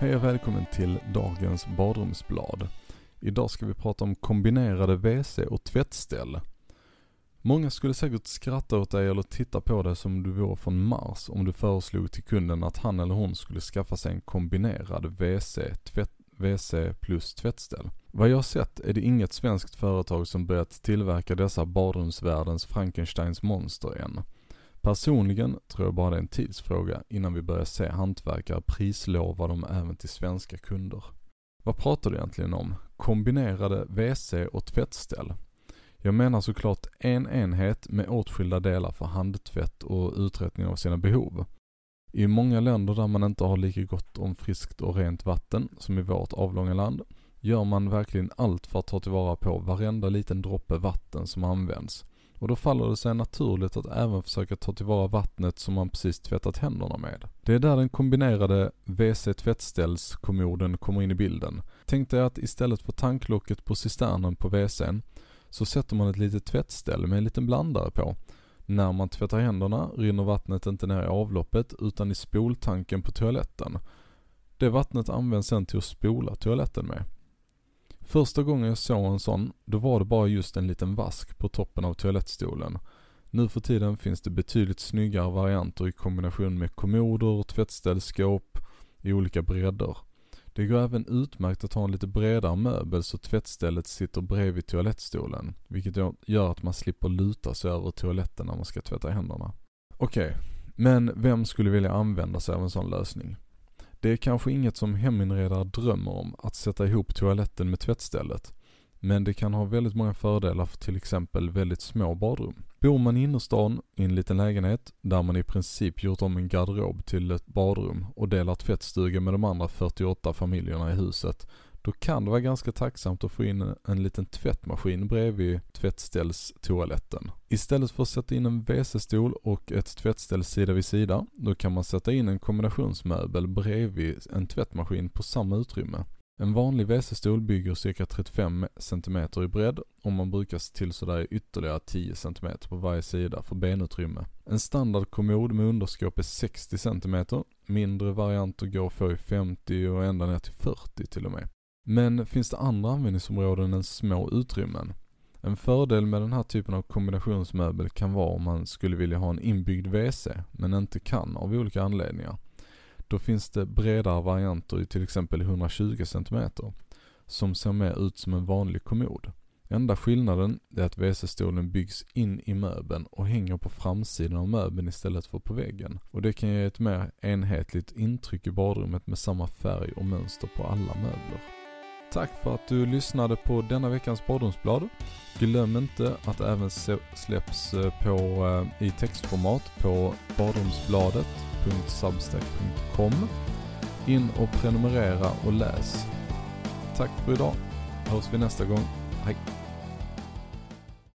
Hej och välkommen till dagens badrumsblad. Idag ska vi prata om kombinerade WC och tvättställ. Många skulle säkert skratta åt dig eller titta på dig som du vore från Mars om du föreslog till kunden att han eller hon skulle skaffa sig en kombinerad WC, tvätt, WC plus tvättställ. Vad jag sett är det inget svenskt företag som börjat tillverka dessa badrumsvärldens Frankensteins monster än. Personligen tror jag bara det är en tidsfråga innan vi börjar se hantverkare prislova dem även till svenska kunder. Vad pratar du egentligen om? Kombinerade WC och tvättställ? Jag menar såklart en enhet med åtskilda delar för handtvätt och uträttning av sina behov. I många länder där man inte har lika gott om friskt och rent vatten som i vårt avlånga land gör man verkligen allt för att ta tillvara på varenda liten droppe vatten som används. Och då faller det sig naturligt att även försöka ta tillvara vattnet som man precis tvättat händerna med. Det är där den kombinerade WC-tvättställskommoden kommer in i bilden. Tänk dig att istället för tanklocket på cisternen på WCn så sätter man ett litet tvättställ med en liten blandare på. När man tvättar händerna rinner vattnet inte ner i avloppet utan i spoltanken på toaletten. Det vattnet används sen till att spola toaletten med. Första gången jag såg en sån, då var det bara just en liten vask på toppen av toalettstolen. Nu för tiden finns det betydligt snyggare varianter i kombination med kommoder, tvättställskåp i olika bredder. Det går även utmärkt att ha en lite bredare möbel så tvättstället sitter bredvid toalettstolen, vilket gör att man slipper luta sig över toaletten när man ska tvätta händerna. Okej, okay. men vem skulle vilja använda sig av en sån lösning? Det är kanske inget som heminredare drömmer om, att sätta ihop toaletten med tvättstället. Men det kan ha väldigt många fördelar för till exempel väldigt små badrum. Bor man i innerstan i en liten lägenhet där man i princip gjort om en garderob till ett badrum och delar tvättstuga med de andra 48 familjerna i huset då kan det vara ganska tacksamt att få in en liten tvättmaskin bredvid tvättställstoaletten. Istället för att sätta in en WC-stol och ett tvättställ sida vid sida, då kan man sätta in en kombinationsmöbel bredvid en tvättmaskin på samma utrymme. En vanlig WC-stol bygger cirka 35 cm i bredd och man brukar till sådär ytterligare 10 cm på varje sida för benutrymme. En standardkommod med underskåp är 60 cm, mindre varianter går att få i 50 och ända ner till 40 till och med. Men finns det andra användningsområden än små utrymmen? En fördel med den här typen av kombinationsmöbel kan vara om man skulle vilja ha en inbyggd WC, men inte kan av olika anledningar. Då finns det bredare varianter i till exempel 120 cm, som ser mer ut som en vanlig kommod. Enda skillnaden är att WC-stolen byggs in i möbeln och hänger på framsidan av möbeln istället för på väggen. Och det kan ge ett mer enhetligt intryck i badrummet med samma färg och mönster på alla möbler. Tack för att du lyssnade på denna veckans badrumsblad. Glöm inte att det även släpps eh, på, eh, i textformat på badrumsbladet.substack.com. In och prenumerera och läs. Tack för idag. Hörs vi nästa gång. Hej!